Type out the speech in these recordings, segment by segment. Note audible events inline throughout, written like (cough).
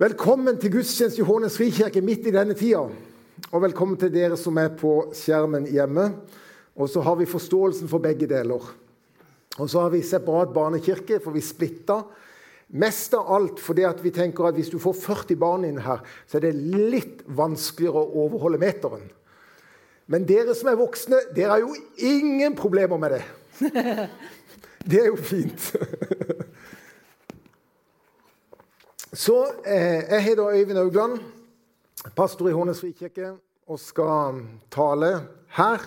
Velkommen til gudstjeneste i Hånes frikirke midt i denne tida. Og velkommen til dere som er på skjermen hjemme. Og så har vi forståelsen for begge deler. Og så har vi separat barnekirke, for vi splitta. Mest av alt fordi vi tenker at hvis du får 40 barn inn her, så er det litt vanskeligere å overholde meteren. Men dere som er voksne, dere har jo ingen problemer med det. (laughs) Det er jo fint. Så eh, Jeg heter Øyvind Augland, pastor i Hånes frikirke, og skal tale her.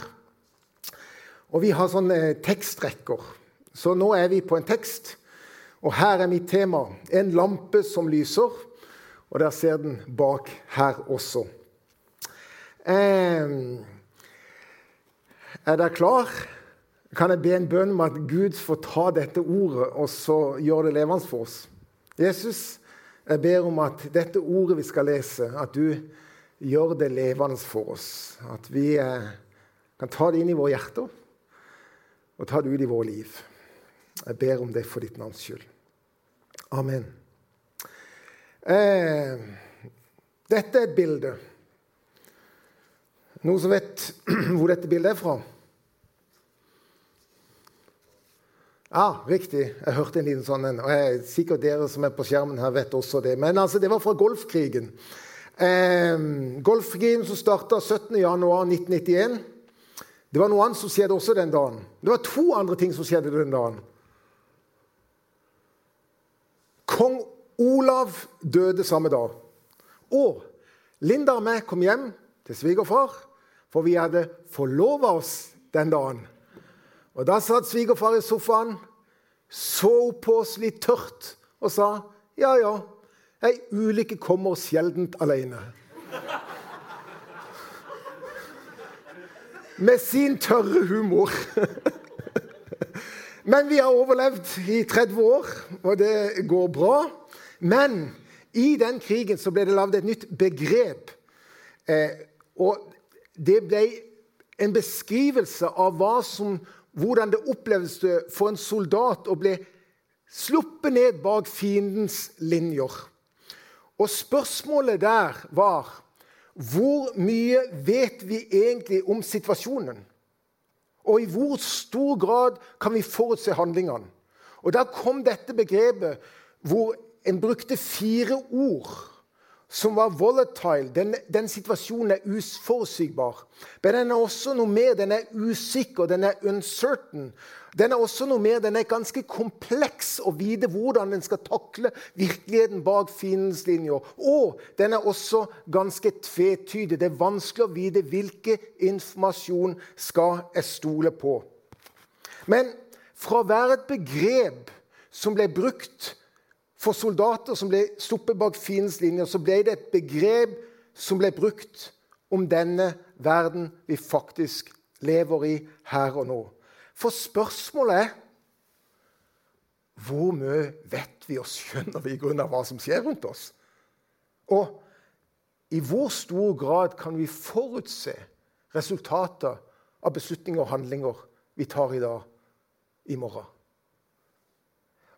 Og Vi har sånne tekstrekker. Så nå er vi på en tekst. Og her er mitt tema. En lampe som lyser. Og der ser den bak her også. Eh, er dere klar? Kan jeg be en bønn om at Gud får ta dette ordet og så gjøre det levende for oss? Jesus, jeg ber om at dette ordet vi skal lese, at du gjør det levende for oss. At vi eh, kan ta det inn i våre hjerter og ta det ut i våre liv. Jeg ber om det for ditt navns skyld. Amen. Eh, dette er et bilde. Noen som vet (clears throat) hvor dette bildet er fra? Ja, riktig. Jeg hørte en liten sånn en. og jeg, Sikkert dere som er på skjermen her, vet også det. Men altså, det var fra Golfkrigen. Eh, Golfkrigen som starta 17.1.1991. Det var noe annet som skjedde også den dagen. Det var to andre ting som skjedde den dagen. Kong Olav døde samme dag. Og Linda og meg kom hjem til svigerfar, for vi hadde forlova oss den dagen. Og Da satt svigerfar i sofaen, så på oss litt tørt og sa ja, ja, ei ulykke kommer sjeldent alene. Med sin tørre humor. Men vi har overlevd i 30 år, og det går bra. Men i den krigen så ble det lagd et nytt begrep. Eh, og det ble en beskrivelse av hva som hvordan det opplevdes for en soldat å bli sluppet ned bak fiendens linjer. Og spørsmålet der var hvor mye vet vi egentlig om situasjonen? Og i hvor stor grad kan vi forutse handlingene? Og Da kom dette begrepet hvor en brukte fire ord som var volatile. Den, den, situasjonen er uforutsigbar. Men den er også noe mer. Den er usikker, den er uncertain. Den er også noe mer, den er ganske kompleks å vite hvordan den skal takle virkeligheten bak fiendens linjer. Og den er også ganske tvetydig. Det er vanskelig å vite hvilken informasjon skal jeg stole på. Men fra å være et begrep som ble brukt for soldater som ble stoppet bak fiendens linjer, så ble det et begrep som ble brukt om denne verden vi faktisk lever i her og nå. For spørsmålet er hvor mye vet vi og skjønner vi i grunn av hva som skjer rundt oss? Og i hvor stor grad kan vi forutse resultater av beslutninger og handlinger vi tar i dag, i morgen?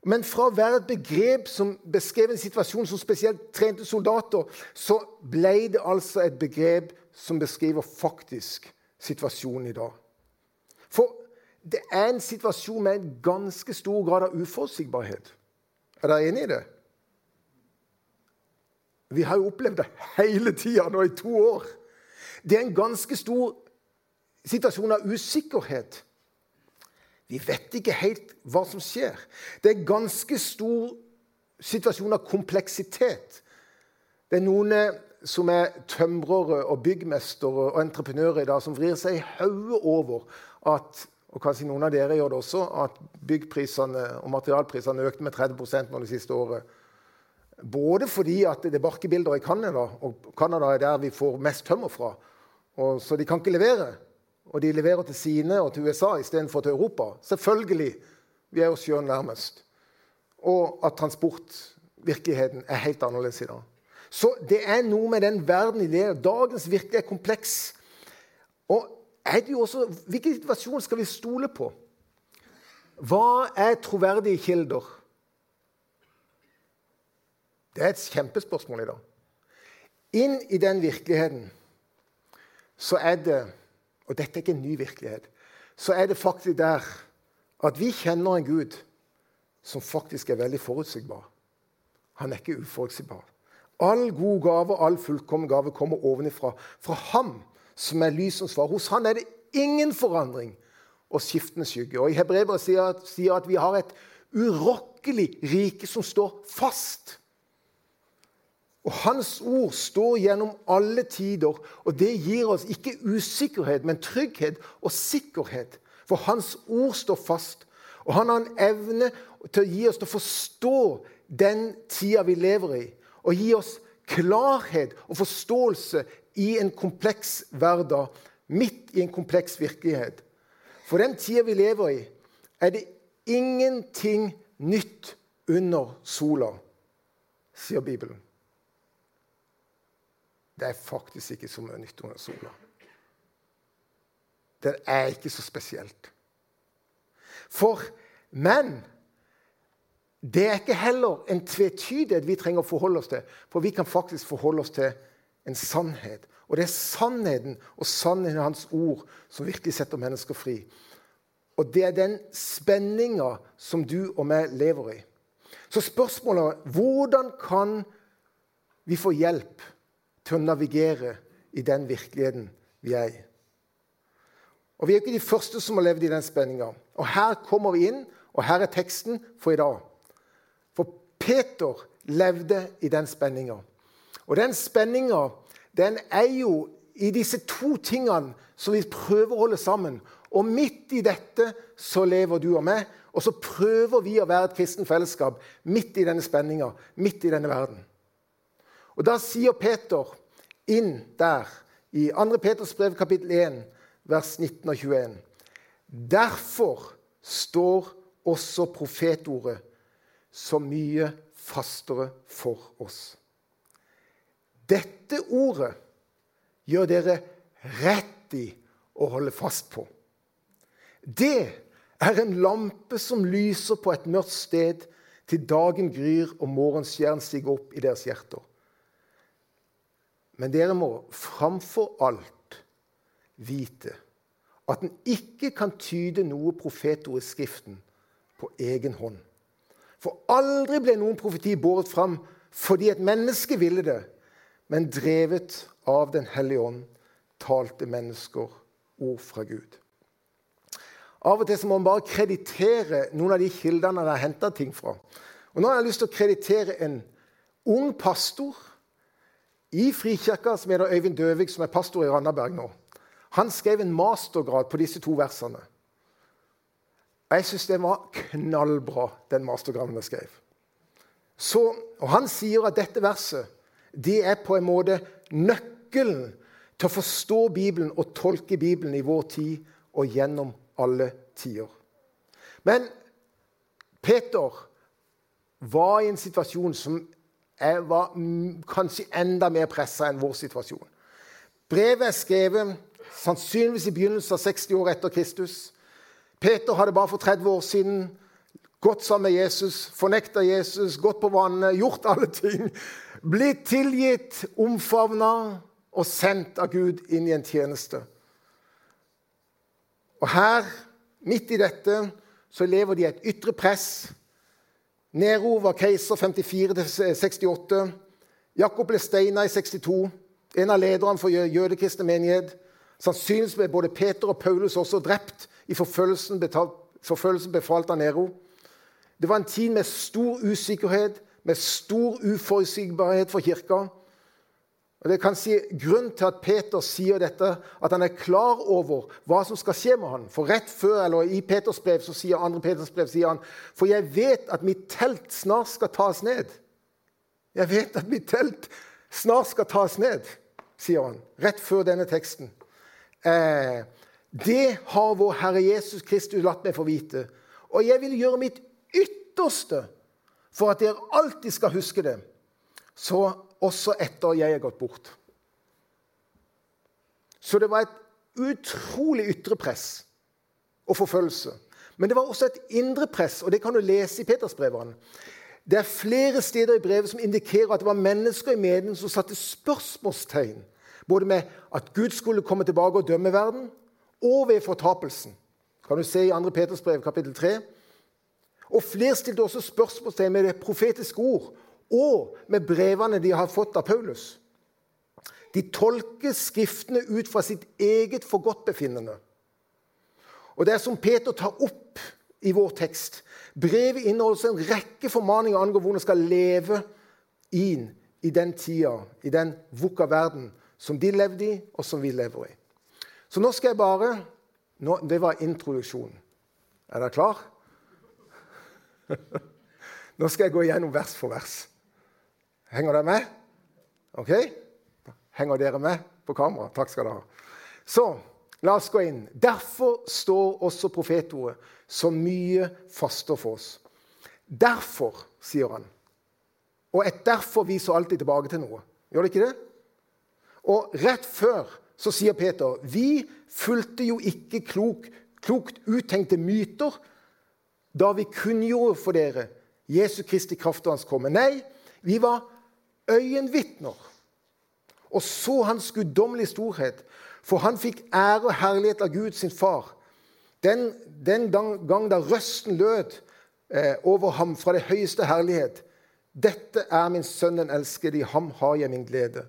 Men fra å være et begrep som beskrev en situasjon som spesielt trente soldater, så ble det altså et begrep som beskriver faktisk situasjonen i dag. For det er en situasjon med en ganske stor grad av uforutsigbarhet. Er dere enig i det? Vi har jo opplevd det hele tida nå i to år. Det er en ganske stor situasjon av usikkerhet. Vi vet ikke helt hva som skjer. Det er ganske stor situasjon av kompleksitet. Det er noen eh, som er tømrere og byggmestere og entreprenører i dag, som vrir seg i hodet over at og kanskje noen av dere gjør det også, at byggprisene og materialprisene økte med 30% nå det siste året. Både fordi at det er barkebilder i Canada, og Canada er der vi får mest tømmer fra. Og så de kan ikke levere og de leverer til sine og til USA istedenfor til Europa. Selvfølgelig. Vi er oss sjøl nærmest. Og at transportvirkeligheten er helt annerledes i dag. Så det er noe med den verden i det. Dagens virkelighet er kompleks. Og er det jo også, Hvilken situasjon skal vi stole på? Hva er troverdige kilder? Det er et kjempespørsmål i dag. Inn i den virkeligheten så er det Og dette er ikke en ny virkelighet. Så er det faktisk der at vi kjenner en Gud som faktisk er veldig forutsigbar. Han er ikke uforutsigbar. All god gave, og all fullkommen gave kommer ovenifra. Fra ham som er lysens svar. Hos han er det ingen forandring og skiftende skygge. Og I Hebrevet sier, sier at vi har et urokkelig rike som står fast. Og Hans ord står gjennom alle tider, og det gir oss ikke usikkerhet, men trygghet og sikkerhet. For Hans ord står fast, og han har en evne til å gi oss til å forstå den tida vi lever i, og gi oss klarhet og forståelse i en kompleks hverdag, midt i en kompleks virkelighet. For den tida vi lever i, er det ingenting nytt under sola, sier Bibelen. Det er faktisk ikke så mye nytt under sola. Det er ikke så spesielt. For Men det er ikke heller en tvetydighet vi trenger å forholde oss til. For vi kan faktisk forholde oss til en sannhet. Og det er sannheten og sannheten i Hans ord som virkelig setter mennesker fri. Og det er den spenninga som du og meg lever i. Så spørsmålet er hvordan kan vi få hjelp til å navigere i den virkeligheten vi er i? Og Vi er ikke de første som har levd i den spenninga. Og her kommer vi inn, og her er teksten for i dag. For Peter levde i den spenninga. Og den spenninga den er jo i disse to tingene som vi prøver å holde sammen. Og midt i dette så lever du og meg, og så prøver vi å være et kristen fellesskap midt i denne spenninga, midt i denne verden. Og Da sier Peter inn der, i 2. Peters brev kapittel 1, vers 19 og 21. Derfor står også profetordet så mye fastere for oss. Dette ordet gjør dere rett i å holde fast på. Det er en lampe som lyser på et mørkt sted til dagen gryr og morgenstjernen stiger opp i deres hjerter. Men dere må framfor alt vite at en ikke kan tyde noe profetord i Skriften på egen hånd. For aldri ble noen profeti båret fram fordi et menneske ville det, men drevet av Den hellige ånd talte mennesker ord fra Gud. Av og til må man bare kreditere noen av de kildene han har henta ting fra. Og Nå har jeg lyst til å kreditere en ung pastor i Frikirka som heter Øyvind Døvik, som er pastor i Randaberg nå. Han skrev en mastergrad på disse to versene. Og jeg syns den var knallbra, den mastergraden jeg skrev. Så, og Han sier at dette verset det er på en måte nøkkelen til å forstå Bibelen og tolke Bibelen i vår tid og gjennom alle tider. Men Peter var i en situasjon som var kanskje enda mer pressa enn vår situasjon. Brevet er skrevet sannsynligvis i begynnelsen av 60 år etter Kristus. Peter hadde bare for 30 år siden gått sammen med Jesus, fornekta Jesus, gått på vannet, gjort alle ting. Blitt tilgitt, omfavna og sendt av Gud inn i en tjeneste. Og her, midt i dette, så lever de et ytre press. Nero var keiser 54-68. Jakob ble steina i 62. En av lederne for jødekristne menighet. Sannsynligvis ble både Peter og Paulus også drept i forfølgelsen, betalt, forfølgelsen befalt av Nero. Det var en tid med stor usikkerhet, med stor uforutsigbarhet for kirka. Og det kan si Grunnen til at Peter sier dette, at han er klar over hva som skal skje med han. For rett før, eller i Peters brev, så sier andre Peters brev, sier han, for jeg vet at mitt telt snart skal tas ned. Jeg vet at mitt telt snart skal tas ned, sier han. Rett før denne teksten. Eh, det har vår Herre Jesus Kristus latt meg få vite. Og jeg vil gjøre mitt ytterste for at dere alltid skal huske det, så også etter jeg er gått bort. Så det var et utrolig ytre press og forfølgelse. Men det var også et indre press, og det kan du lese i Petersbrevene. Det er flere steder i brevet som indikerer at det var mennesker i medien som satte spørsmålstegn både med at Gud skulle komme tilbake og dømme verden, og ved fortapelsen. Kan du se i 2. Peters brev, kapittel 3. Og flere stilte også spørsmålstegn med det profetiske ord og med brevene de har fått av Paulus. De tolker Skriftene ut fra sitt eget forgodtbefinnende. Og det er som Peter tar opp i vår tekst. Brevet inneholder en rekke formaninger angående hvordan man skal leve inn i den tida, i den vukka verden som de levde i, og som vi lever i. Så nå skal jeg bare nå, Det var introduksjonen. Er dere klar? (laughs) Nå skal jeg gå igjennom vers for vers. Henger dere med? Ok? Henger dere med på kamera? Takk skal dere ha. Så la oss gå inn. Derfor står også profetordet så mye faster for oss. Derfor, sier han. Og et derfor viser alltid tilbake til noe. Gjør det ikke det? Og rett før så sier Peter vi fulgte jo ikke klok, klokt uttenkte myter da vi kunngjorde for dere Jesu Kristi kraft og hans komme. Nei, vi var øyenvitner og så hans guddommelige storhet. For han fikk ære og herlighet av Gud, sin far. Den, den gang da røsten lød eh, over ham fra det høyeste herlighet. Dette er min sønn den elskede, i ham har jeg min glede.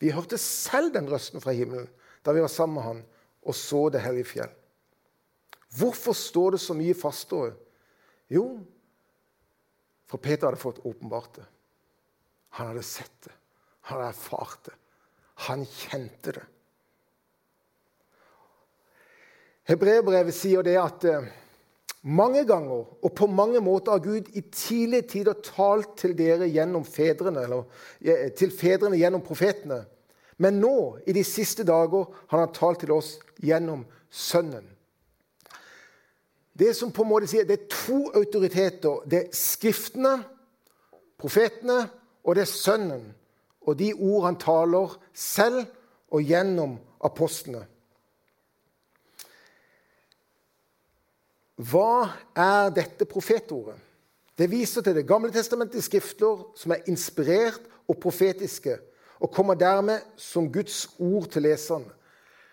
Vi hørte selv den røsten fra himmelen da vi var sammen med han og så det hellige fjell. Hvorfor står det så mye fastere? Jo, for Peter hadde fått åpenbart det. Han hadde sett det. Han hadde erfart det. Han kjente det. Hebreerbrevet sier det at eh, mange ganger og på mange måter har Gud i tidlige tider talt til dere gjennom fedrene, eller til fedrene gjennom profetene. Men nå, i de siste dager, har han talt til oss gjennom Sønnen. Det som på en måte sier, det er to autoriteter. Det er Skriftene, profetene, og det er Sønnen. Og de ord han taler selv og gjennom apostlene. Hva er dette profetordet? Det viser til Det gamle testamentets skrifter som er inspirert og profetiske og kommer dermed som Guds ord til leseren.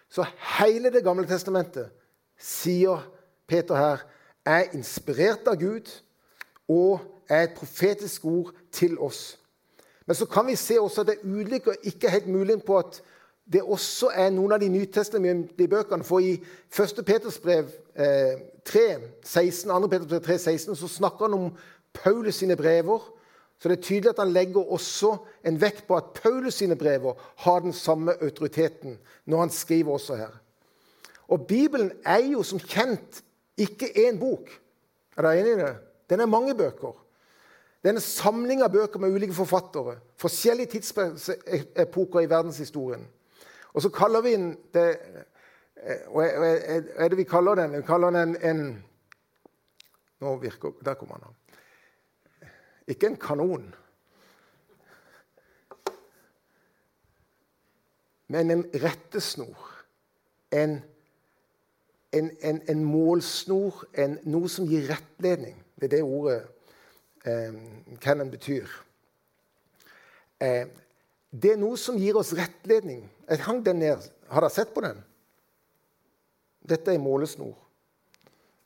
Så hele Det gamle testamentet, sier Peter her, er inspirert av Gud og er et profetisk ord til oss. Men så kan vi se også at det er ulike og ikke helt mulig på at det også er noen av de nytestamentlige bøkene. For i 1. Peters brev eh, 3, 16, 2. Peters brev 3, 16, så snakker han om Paulus sine brever så det er tydelig at han legger også en vekt på at Paulus sine brever har den samme autoriteten når han skriver også her. Og Bibelen er jo som kjent ikke én bok. Er dere enig i det? Den er mange bøker. Det er en samling av bøker med ulike forfattere. Forskjellige tidsepoker i verdenshistorien. Og så kaller vi den det, Hva er det vi kaller den? Vi kaller den en Nå virker Der kommer han. Ikke en kanon. Men en rettesnor. En, en, en, en målsnor, noe som gir rettledning. Det er det ordet eh, den betyr. Eh, det er noe som gir oss rettledning. Jeg hang den ned. Har dere sett på den? Dette er ei målesnor.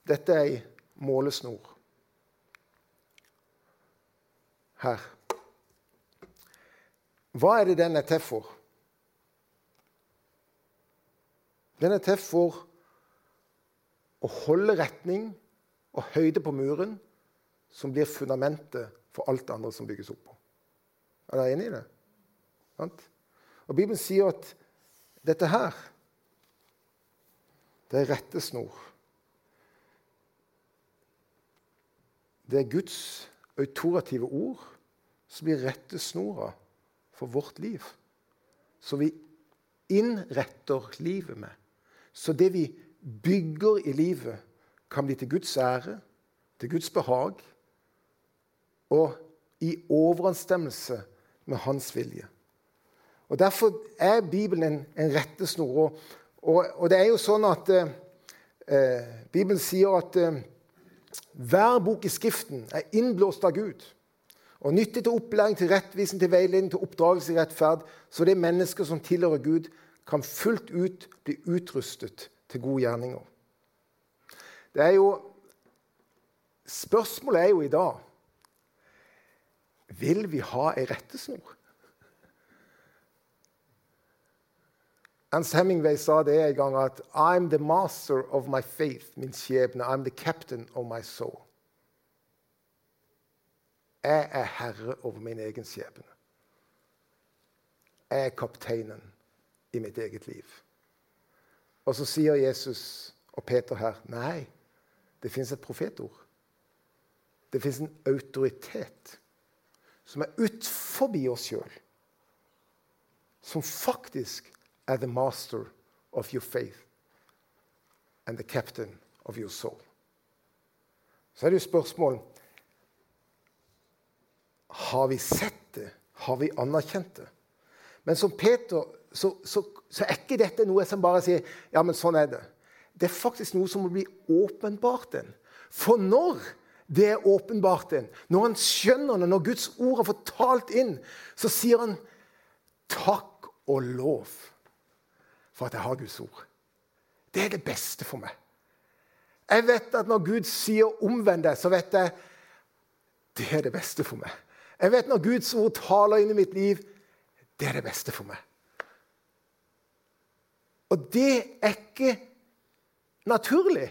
Dette er ei målesnor. her. Hva er det den er til for? Den er til for å holde retning og høyde på muren, som blir fundamentet for alt det andre som bygges opp på. Er dere enig i det? Og Bibelen sier at dette her, det er rettesnor. Det er Guds autorative ord som blir rettesnora for vårt liv. Som vi innretter livet med. Så det vi bygger i livet, kan bli til Guds ære, til Guds behag og i overensstemmelse med Hans vilje. Og Derfor er Bibelen en, en rettesnor. Og, og, og, det er jo sånn at eh, Bibelen sier at eh, hver bok i Skriften er innblåst av Gud og nyttig til opplæring, til rettvisning, til veiledning, til oppdragelse i rettferd, så det mennesker som tilhører Gud, kan fullt ut bli utrustet til gode gjerninger. Det er jo Spørsmålet er jo i dag Vil vi ha ei rettesnor? Hans Hemingway sa det en gang at I'm the master of my faith, min skjebne. I'm the captain of my soul. Jeg er herre over min egen skjebne. Jeg er kapteinen i mitt eget liv. Og så sier Jesus og Peter her nei, det fins et profetord. Det fins en autoritet som er utforbi oss sjøl. Som faktisk er the master of your faith and the captain of your soul. Så er det jo spørsmål har vi sett det? Har vi anerkjent det? Men som Peter så, så, så, er ikke dette noe som bare sier ja, men sånn er det. Det er faktisk noe som må bli åpenbart en. For når det er åpenbart en, når han skjønner det, når Guds ord er fortalt inn, så sier han takk og lov for at jeg har Guds ord. Det er det beste for meg. Jeg vet at når Gud sier 'omvend deg', så vet jeg det er det beste for meg. Jeg vet når Guds ord taler inn i mitt liv, det er det beste for meg. Og det er ikke naturlig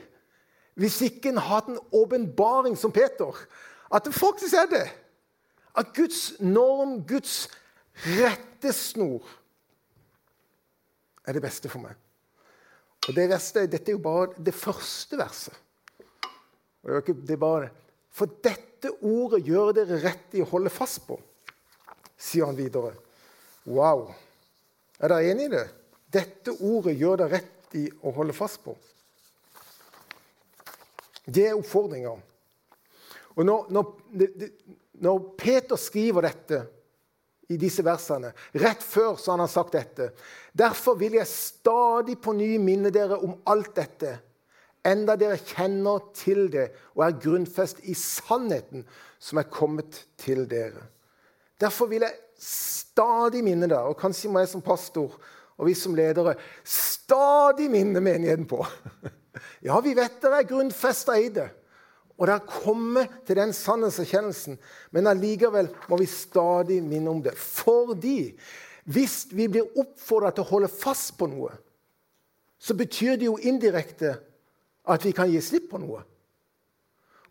hvis ikke en har en åpenbaring som Peter. At det faktisk er det. At Guds norm, Guds rettesnor, er det beste for meg. Og det resten, Dette er jo bare det første verset. Det er bare, for dette ordet gjør dere rett i å holde fast på, sier han videre. Wow. Er dere enig i det? Dette ordet gjør dere rett i å holde fast på. Det er oppfordringa. Og når, når, når, Peter skriver dette i disse versene, rett før så han har sagt dette Derfor vil jeg stadig på ny minne dere om alt dette enda dere kjenner til det og er grunnfest i sannheten som er kommet til dere. Derfor vil jeg stadig minne dere, og kanskje må jeg som pastor og vi som ledere stadig minne menigheten på. (laughs) Ja, vi vet det er grunnfesta i det, og det har kommet til den sannhetserkjennelsen, men allikevel må vi stadig minne om det. Fordi hvis vi blir oppfordra til å holde fast på noe, så betyr det jo indirekte at vi kan gi slipp på noe.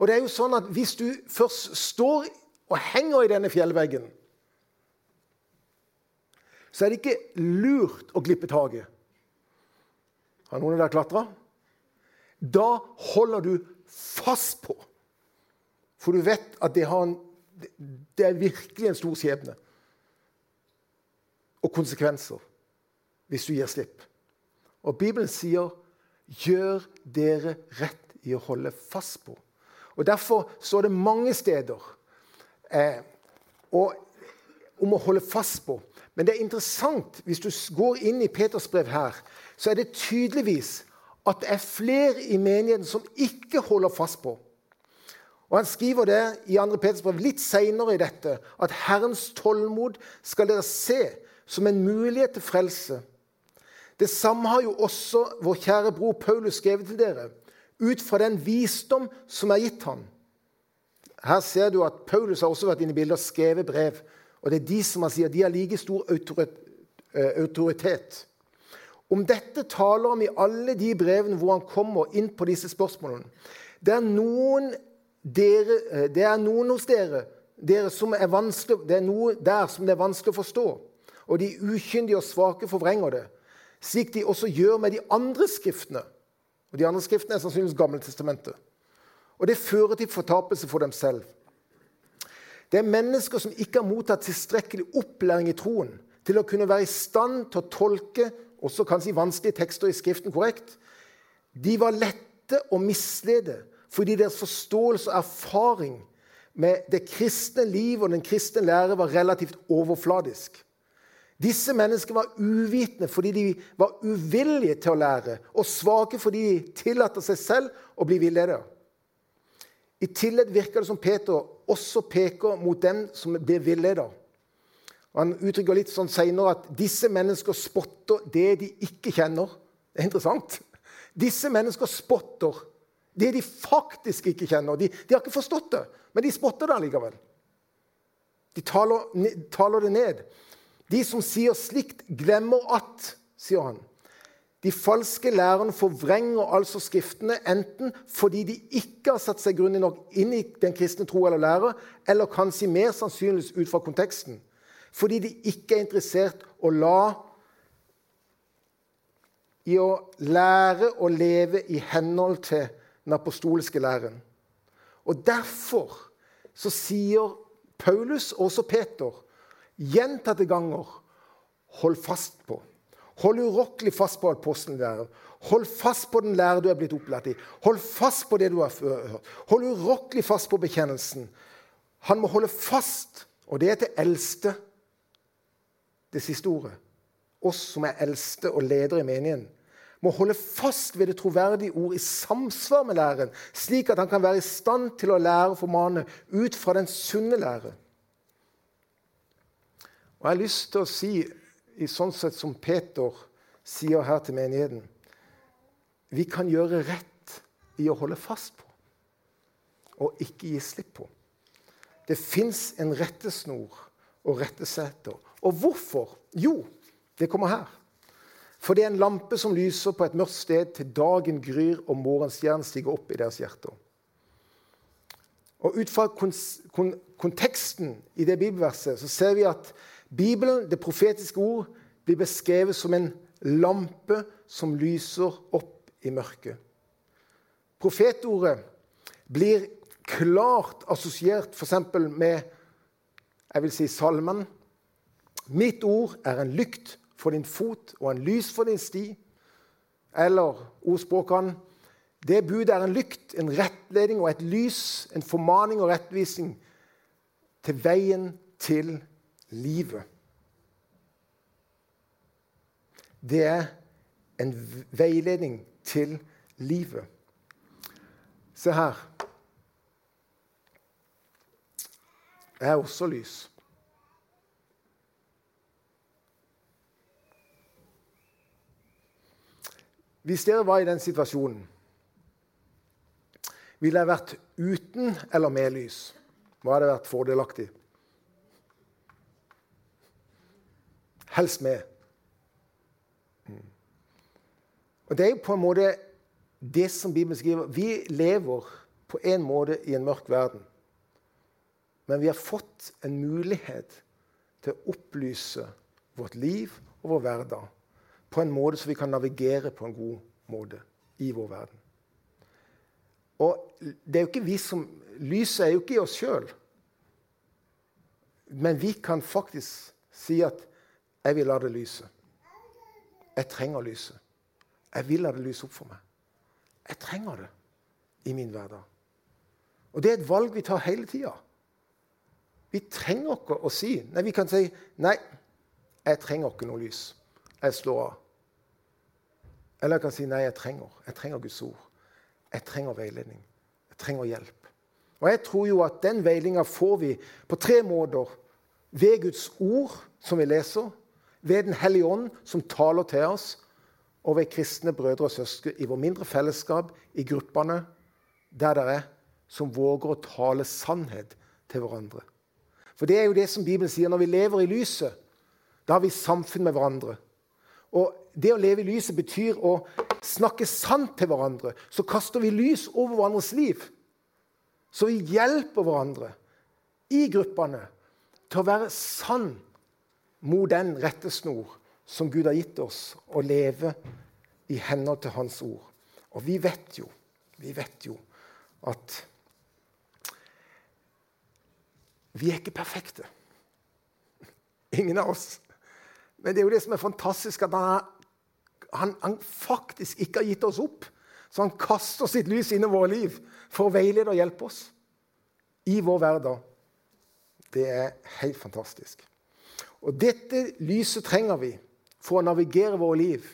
Og det er jo sånn at Hvis du først står og henger i denne fjellveggen, så er det ikke lurt å glippe taket. Har noen av dere klatra? Da holder du fast på. For du vet at det, en, det er virkelig en stor skjebne. Og konsekvenser hvis du gir slipp. Og Bibelen sier gjør dere rett i å holde fast på. Og Derfor står det mange steder eh, og, om å holde fast på. Men det er interessant hvis du går inn i Peters brev her, så er det tydeligvis at det er flere i menigheten som ikke holder fast på. Og Han skriver det i 2. Peters brev litt seinere i dette, at Herrens tålmod skal dere se som en mulighet til frelse det samme har jo også vår kjære bror Paulus skrevet til dere, ut fra den visdom som er gitt ham. Her ser du at Paulus har også vært inne i bildet og skrevet brev. Og det er de som han sier, de har like stor eh, autoritet. Om dette taler han i alle de brevene hvor han kommer inn på disse spørsmålene. Det er noen, dere, eh, det er noen hos dere, dere er det er noe der som det er vanskelig å forstå. Og de ukyndige og svake forvrenger det slik de også gjør med de andre skriftene. Og De andre skriftene er sannsynligvis Gammeltestamentet. Og det fører til fortapelse for dem selv. Det er mennesker som ikke har mottatt tilstrekkelig opplæring i troen til å kunne være i stand til å tolke også kanskje vanskelige tekster i Skriften korrekt. De var lette å mislede fordi deres forståelse og erfaring med det kristne liv og den kristne lære var relativt overfladisk. Disse menneskene var uvitende fordi de var uvillige til å lære, og svake fordi de tillater seg selv å bli villedet. I tillegg virker det som Peter også peker mot dem som blir villeda. Han uttrykker litt sånn senere at disse mennesker spotter det de ikke kjenner. Det er interessant. Disse mennesker spotter det de faktisk ikke kjenner. De, de har ikke forstått det, men de spotter det allikevel. De taler, taler, det ned. De som sier slikt, glemmer at, sier han. De falske lærerne forvrenger altså Skriftene enten fordi de ikke har satt seg grundig nok inn i den kristne tro eller lære, eller kanskje mer sannsynligvis ut fra konteksten. Fordi de ikke er interessert å la i å lære å leve i henhold til den apostoliske læren. Og Derfor så sier Paulus og også Peter gjentatte ganger hold fast på Hold urokkelig fast på apostelæren. Hold fast på den lære du er blitt opplært i. Hold fast på det du har hørt. Hold urokkelig fast på bekjennelsen. Han må holde fast, og det er til eldste, det siste ordet. Oss som er eldste og ledere i menigheten, må holde fast ved det troverdige ord i samsvar med læren, slik at han kan være i stand til å lære og formane ut fra den sunne lære. Og Jeg har lyst til å si i sånn sett som Peter sier her til menigheten. Vi kan gjøre rett i å holde fast på og ikke gi slipp på. Det fins en rettesnor og retteseter. Og hvorfor? Jo, det kommer her. For det er en lampe som lyser på et mørkt sted til dagen gryr og morgenstjernen stiger opp i deres hjerter. Og Ut fra konteksten i det bibelverset så ser vi at Bibelen, det profetiske ord, blir beskrevet som en lampe som lyser opp i mørket. Profetordet blir klart assosiert f.eks. med jeg vil si salmen. Mitt ord er en lykt for din fot og en lys for din sti. Eller ordspråkene Det budet er en lykt, en rettledning og et lys, en formaning og rettvisning til veien til livet. Det er en veiledning til livet. Se her. Jeg er også lys. Hvis dere var i den situasjonen, ville jeg vært uten eller med lys? Hva hadde vært fordelaktig? helst med. Mm. Og Det er på en måte det som Bibelen skriver. Vi lever på en måte i en mørk verden. Men vi har fått en mulighet til å opplyse vårt liv og vår hverdag på en måte så vi kan navigere på en god måte i vår verden. Og det er jo ikke vi som, Lyset er jo ikke i oss sjøl. Men vi kan faktisk si at jeg vil la det lyse. Jeg trenger lyset. Jeg vil la det lyse opp for meg. Jeg trenger det i min hverdag. Og det er et valg vi tar hele tida. Vi trenger ikke å si Nei, vi kan si nei, jeg trenger ikke noe lys. Jeg slår av. Eller jeg kan si nei, jeg trenger. Jeg trenger Guds ord. Jeg trenger veiledning. Jeg trenger hjelp. Og jeg tror jo at den veilinga får vi på tre måter. Ved Guds ord, som vi leser ved Den hellige ånd, som taler til oss, og ved kristne brødre og søsken i vår mindre fellesskap, i gruppene, der det er, som våger å tale sannhet til hverandre. For det er jo det som Bibelen sier. Når vi lever i lyset, da har vi samfunn med hverandre. Og det å leve i lyset betyr å snakke sant til hverandre. Så kaster vi lys over hverandres liv. Så vi hjelper hverandre i gruppene til å være sann mot den rettesnor som Gud har gitt oss, å leve i henhold til Hans ord. Og vi vet jo, vi vet jo at vi er ikke perfekte. Ingen av oss. Men det er jo det som er fantastisk, at han, han, han faktisk ikke har gitt oss opp. Så han kaster sitt lys inn i våre liv for å veilede og hjelpe oss i vår hverdag. Det er helt fantastisk. Og dette lyset trenger vi for å navigere våre liv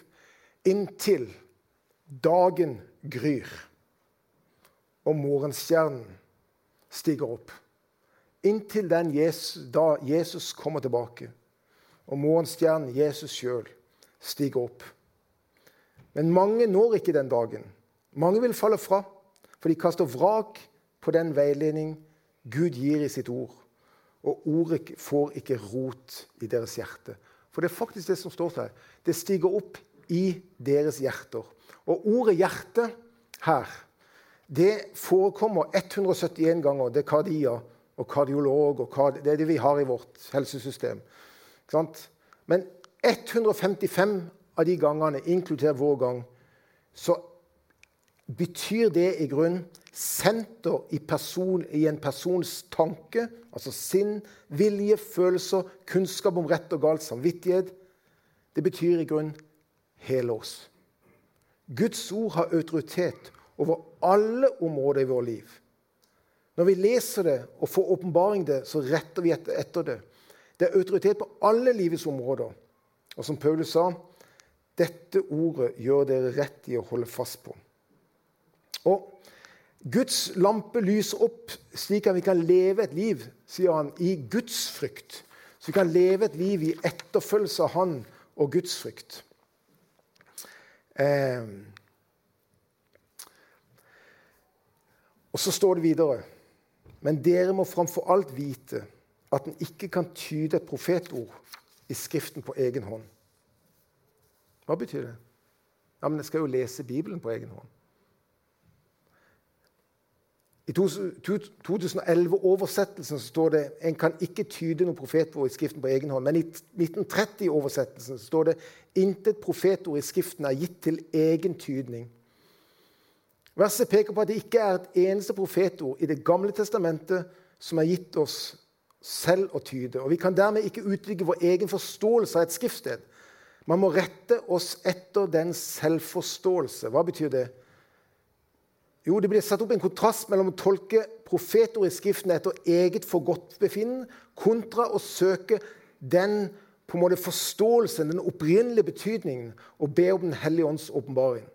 inntil dagen gryr og morgenstjernen stiger opp. inntil den Jesus, da Jesus kommer tilbake, og morgenstjernen Jesus sjøl stiger opp. Men mange når ikke den dagen. Mange vil falle fra, for de kaster vrak på den veiledning Gud gir i sitt ord. Og ordet får ikke rot i deres hjerte. For det er faktisk det som står der. Det stiger opp i deres hjerter. Og ordet 'hjerte' her, det forekommer 171 ganger. Det er kardia og kardiolog og kard Det er det vi har i vårt helsesystem. Men 155 av de gangene, inkludert vår gang, så betyr det i grunn senter i, person, i, en persons tanke, altså sinn, vilje, følelser, kunnskap om rett og galt, samvittighet. Det betyr i grunn hele oss. Guds ord har autoritet over alle områder i vårt liv. Når vi leser det og får åpenbaring det, så retter vi etter, det. Det er autoritet på alle livets områder. Og som Paulus sa, dette ordet gjør dere rett i å holde fast på. Og Guds lampe lyser opp slik at vi kan leve et liv sier han, i Guds frykt. Så vi kan leve et liv i etterfølgelse av Han og gudsfrykt. Eh. Og så står det videre Men dere må framfor alt vite at en ikke kan tyde et profetord i Skriften på egen hånd. Hva betyr det? Ja, men Jeg skal jo lese Bibelen på egen hånd. I 2011-oversettelsen står det en kan ikke tyde noe profetord i Skriften på egen hånd. Men i 1930-oversettelsen står det intet profetord i Skriften er gitt til egen tydning. Verset peker på at det ikke er et eneste profetord i Det gamle testamentet som er gitt oss selv å tyde. Og Vi kan dermed ikke utvikle vår egen forståelse av et skriftsted. Man må rette oss etter den selvforståelse. Hva betyr det? Jo, Det blir satt opp en kontrast mellom å tolke profetord i Skriften etter eget forgodtbefinnende kontra å søke den på en måte forståelsen, den opprinnelige betydningen, og be om Den hellige ånds åpenbaring.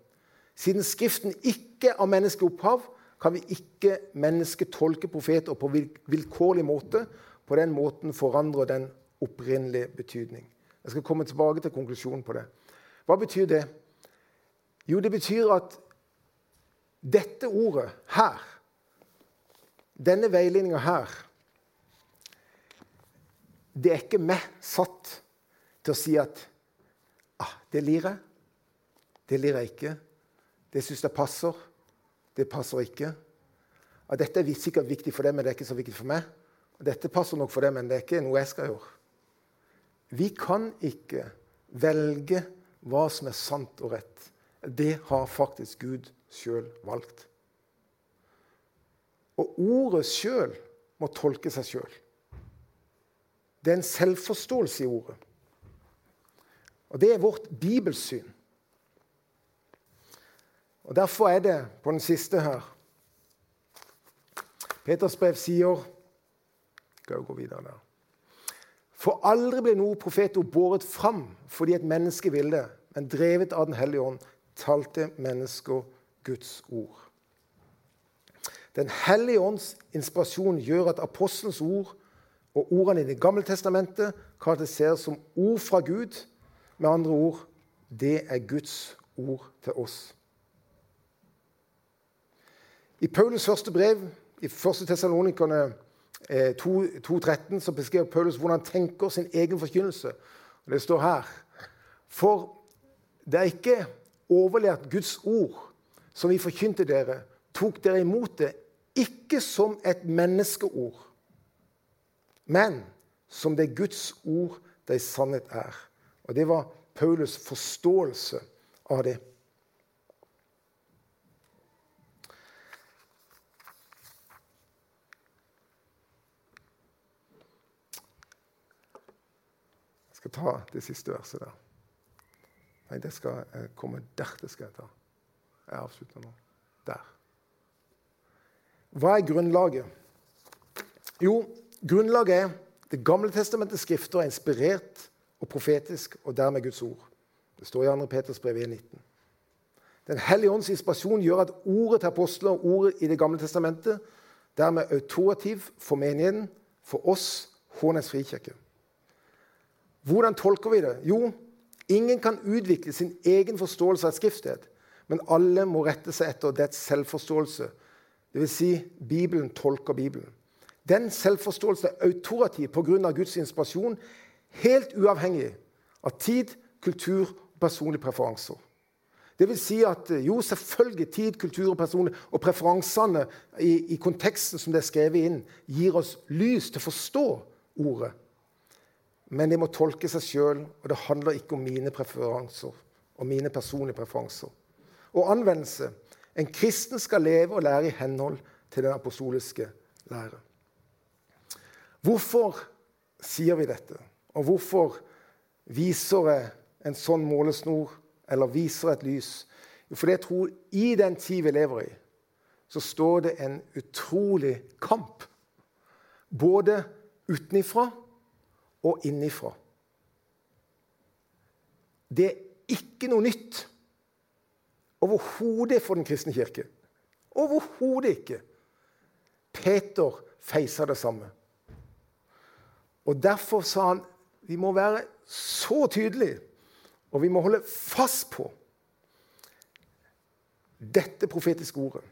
Siden Skriften ikke er menneskelig opphav, kan vi ikke mennesket tolke profeter på vilkårlig måte. På den måten forandrer den opprinnelige betydning. Jeg skal komme tilbake til konklusjonen på det. Hva betyr det? Jo, det betyr at dette ordet her, denne veiledninga her Det er ikke meg satt til å si at ah, det lir jeg. Det lir jeg ikke. Det syns jeg passer. Det passer ikke. Ah, dette er sikkert viktig for deg, men det er ikke så viktig for meg. Dette passer nok for deg, men det er ikke noe jeg skal gjøre. Vi kan ikke velge hva som er sant og rett. Det har faktisk Gud sjøl valgt. Og ordet sjøl må tolke seg sjøl. Det er en selvforståelse i ordet. Og det er vårt bibelsyn. Og Derfor er det på den siste her Peters brev sier Skal jeg gå videre der. For aldri ble noe profetord båret fram fordi et menneske ville, men drevet av Den hellige ånd talte mennesker Guds ord. Den hellige ånds inspirasjon gjør at apostelens ord og ordene i Det gamle testamentet karakteriseres som ord fra Gud. Med andre ord det er Guds ord til oss. I Paulus første brev, i 1. Tessalonikerne 2.13, så beskriver Paulus hvordan han tenker sin egen forkynnelse. Det står her For det er ikke overlært Guds ord som vi forkynte dere, tok dere imot det ikke som et menneskeord, men som det Guds ord det i sannhet er. Og Det var Paulus forståelse av det. Skal ta det siste verset der. Nei, det skal komme der. det skal jeg ta. Jeg avslutter nå. Der. Hva er grunnlaget? Jo, grunnlaget er Det gamle testamentets skrifter er inspirert og profetisk, og dermed Guds ord. Det står i 2. Peters brev 1,19. Den hellige ånds inspirasjon gjør at ordet til apostler og ordet i Det gamle testamentet dermed autorativ for menigheten for oss, Hånes frikirke. Hvordan tolker vi det? Jo, ingen kan utvikle sin egen forståelse av et skriftsted, men alle må rette seg etter dets selvforståelse. Dvs. Si, Bibelen tolker Bibelen. Den selvforståelsen er autorativ pga. Guds inspirasjon, helt uavhengig av tid, kultur og personlige preferanser. Det vil si at jo, selvfølgelig tid, kultur og personlig, og preferansene i, i, konteksten som det er skrevet inn, gir oss lys til å forstå ordet. Men de må tolke seg sjøl, og det handler ikke om mine preferanser og mine personlige preferanser. Og anvendelse. En kristen skal leve og lære i henhold til den apostoliske lære. Hvorfor sier vi dette? Og hvorfor viser jeg en sånn målesnor, eller viser et lys? Jo, fordi jeg tror i den tid vi lever i, så står det en utrolig kamp. Både utenifra og innifra. Det er ikke noe nytt overhodet for Den kristne kirke. Overhodet ikke. Peter feisa det samme. Og Derfor sa han vi må være så tydelige, og vi må holde fast på dette profetiske ordet.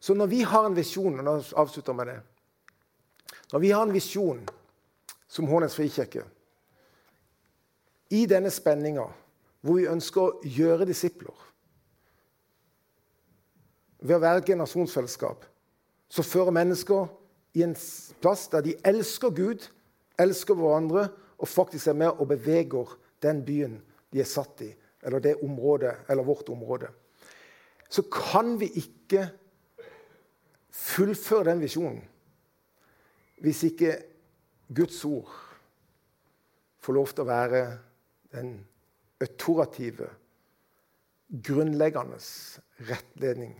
Så når vi har en visjon og nå avslutter med det, Når vi har en visjon som Hånes frikirke. I denne spenninga hvor vi ønsker å gjøre disipler ved å være et generasjonsfellesskap som fører mennesker i en plass der de elsker Gud, elsker hverandre og faktisk er med og beveger den byen de er satt i, eller det området, eller vårt område, så kan vi ikke fullføre den visjonen hvis ikke Guds ord får lov til å være den autorative, grunnleggende rettledning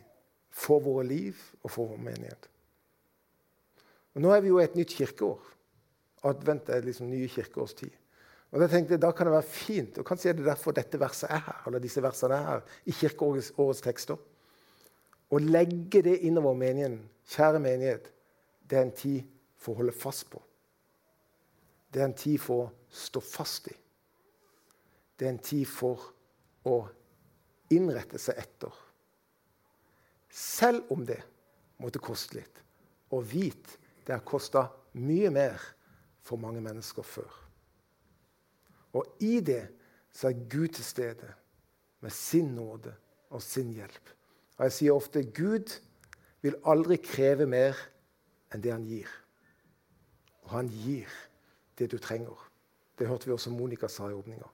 for våre liv og for vår menighet. Og nå er vi jo i et nytt kirkeår. Advent er liksom nye kirkeårstid. Og Da tenkte jeg, da kan det være fint, og kanskje er det derfor dette verset er her, eller disse versene er her, i kirkeårets tekster. Å legge det innover meningen, Kjære menighet, det er en tid for å holde fast på. Det er en tid for å stå fast i. Det er en tid for å innrette seg etter. Selv om det måtte koste litt. Og vit det har kosta mye mer for mange mennesker før. Og i det så er Gud til stede med sin nåde og sin hjelp. Og jeg sier ofte Gud vil aldri kreve mer enn det han gir. Og han gir det du trenger. Det hørte vi også Monica sa i åpninga.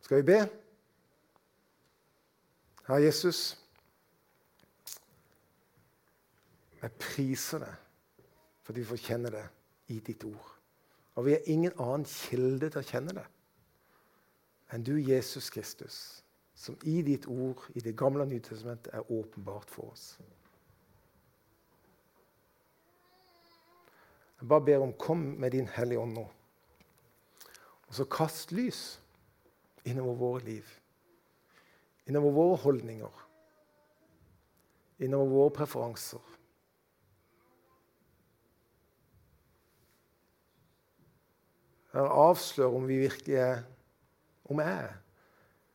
Skal vi be? Herre Jesus, jeg priser deg fordi vi får kjenne det i ditt ord. Og vi har ingen annen kilde til å kjenne det enn du, Jesus Kristus, som i ditt ord i Det gamle og nye testamentet er åpenbart for oss. Jeg bare ber om kom med din Hellige Ånd nå. Og så kast lys innover våre liv. Innover våre holdninger. Innover våre preferanser. Avslør om vi virkelig er Om jeg er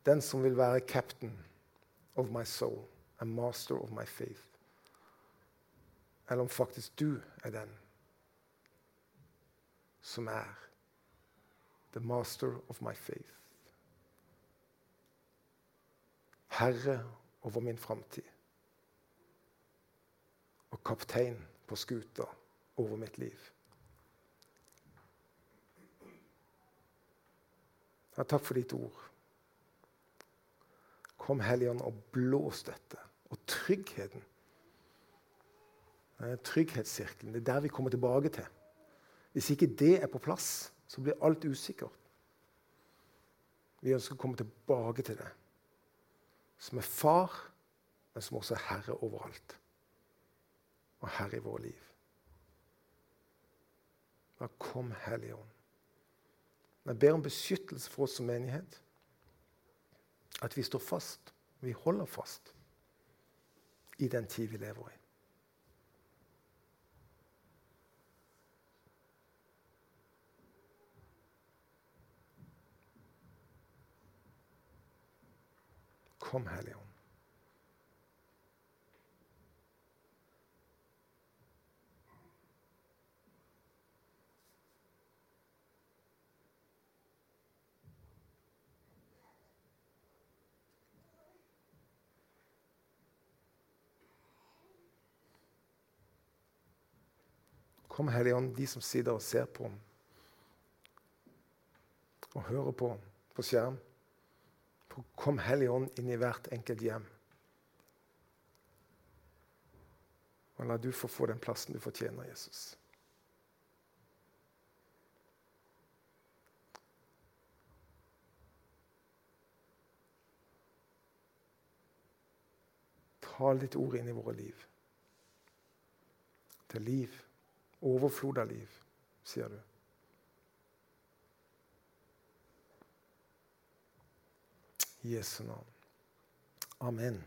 den som vil være captain of my soul, a master of my faith. Eller om faktisk du er den som er the master of my faith. Herre over min framtid. Og kaptein på skuta over mitt liv. Ja, takk for ditt ord. Kom, Helligånd, og blås dette. Og tryggheten. Trygghetssirkelen. Det er der vi kommer tilbake til. Hvis ikke det er på plass, så blir alt usikkert. Vi ønsker å komme tilbake til det. Som er far, men som også er herre overalt. Og herre i våre liv. Da kom Hellige Ånd. Jeg ber om beskyttelse for oss som menighet. At vi står fast. Vi holder fast i den tid vi lever i. Kom, Hellige Ånd. Kom, Hellige Ånd, de som sitter og ser på og hører på på skjerm. Kom, Hellig Ånd, inn i hvert enkelt hjem. Og la du få få den plassen du fortjener, Jesus. Tal ditt ord inn i våre liv. Til liv. Overflod av liv, sier du. I Jesu navn. Amen.